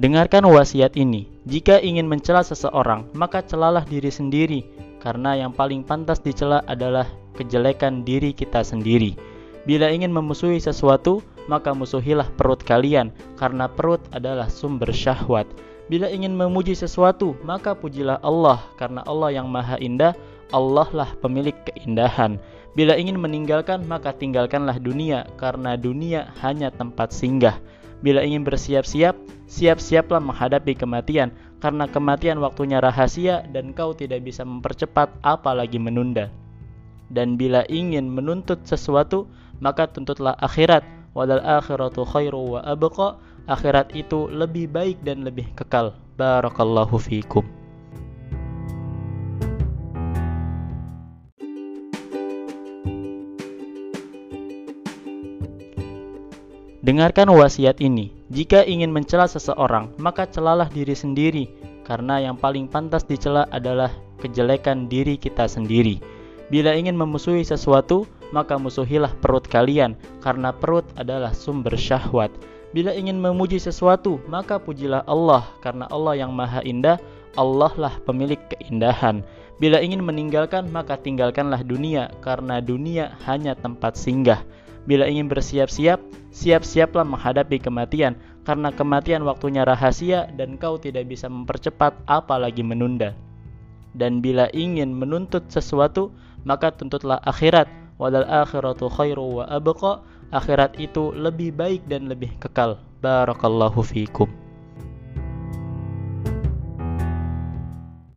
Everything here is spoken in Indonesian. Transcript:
Dengarkan wasiat ini. Jika ingin mencela seseorang, maka celalah diri sendiri, karena yang paling pantas dicela adalah kejelekan diri kita sendiri. Bila ingin memusuhi sesuatu, maka musuhilah perut kalian, karena perut adalah sumber syahwat. Bila ingin memuji sesuatu, maka pujilah Allah, karena Allah yang maha indah, Allah lah pemilik keindahan. Bila ingin meninggalkan, maka tinggalkanlah dunia, karena dunia hanya tempat singgah. Bila ingin bersiap-siap, siap-siaplah menghadapi kematian, karena kematian waktunya rahasia dan kau tidak bisa mempercepat apalagi menunda. Dan bila ingin menuntut sesuatu, maka tuntutlah akhirat. Wadal akhiratu khairu wa abqa. Akhirat itu lebih baik dan lebih kekal. Barakallahu fiikum. Dengarkan wasiat ini. Jika ingin mencela seseorang, maka celalah diri sendiri, karena yang paling pantas dicela adalah kejelekan diri kita sendiri. Bila ingin memusuhi sesuatu, maka musuhilah perut kalian, karena perut adalah sumber syahwat. Bila ingin memuji sesuatu, maka pujilah Allah, karena Allah yang maha indah, Allah lah pemilik keindahan. Bila ingin meninggalkan, maka tinggalkanlah dunia, karena dunia hanya tempat singgah. Bila ingin bersiap-siap, siap-siaplah menghadapi kematian, karena kematian waktunya rahasia dan kau tidak bisa mempercepat apalagi menunda. Dan bila ingin menuntut sesuatu, maka tuntutlah akhirat. Wadal akhiratu khairu wa abqa. Akhirat itu lebih baik dan lebih kekal. Barakallahu fiikum.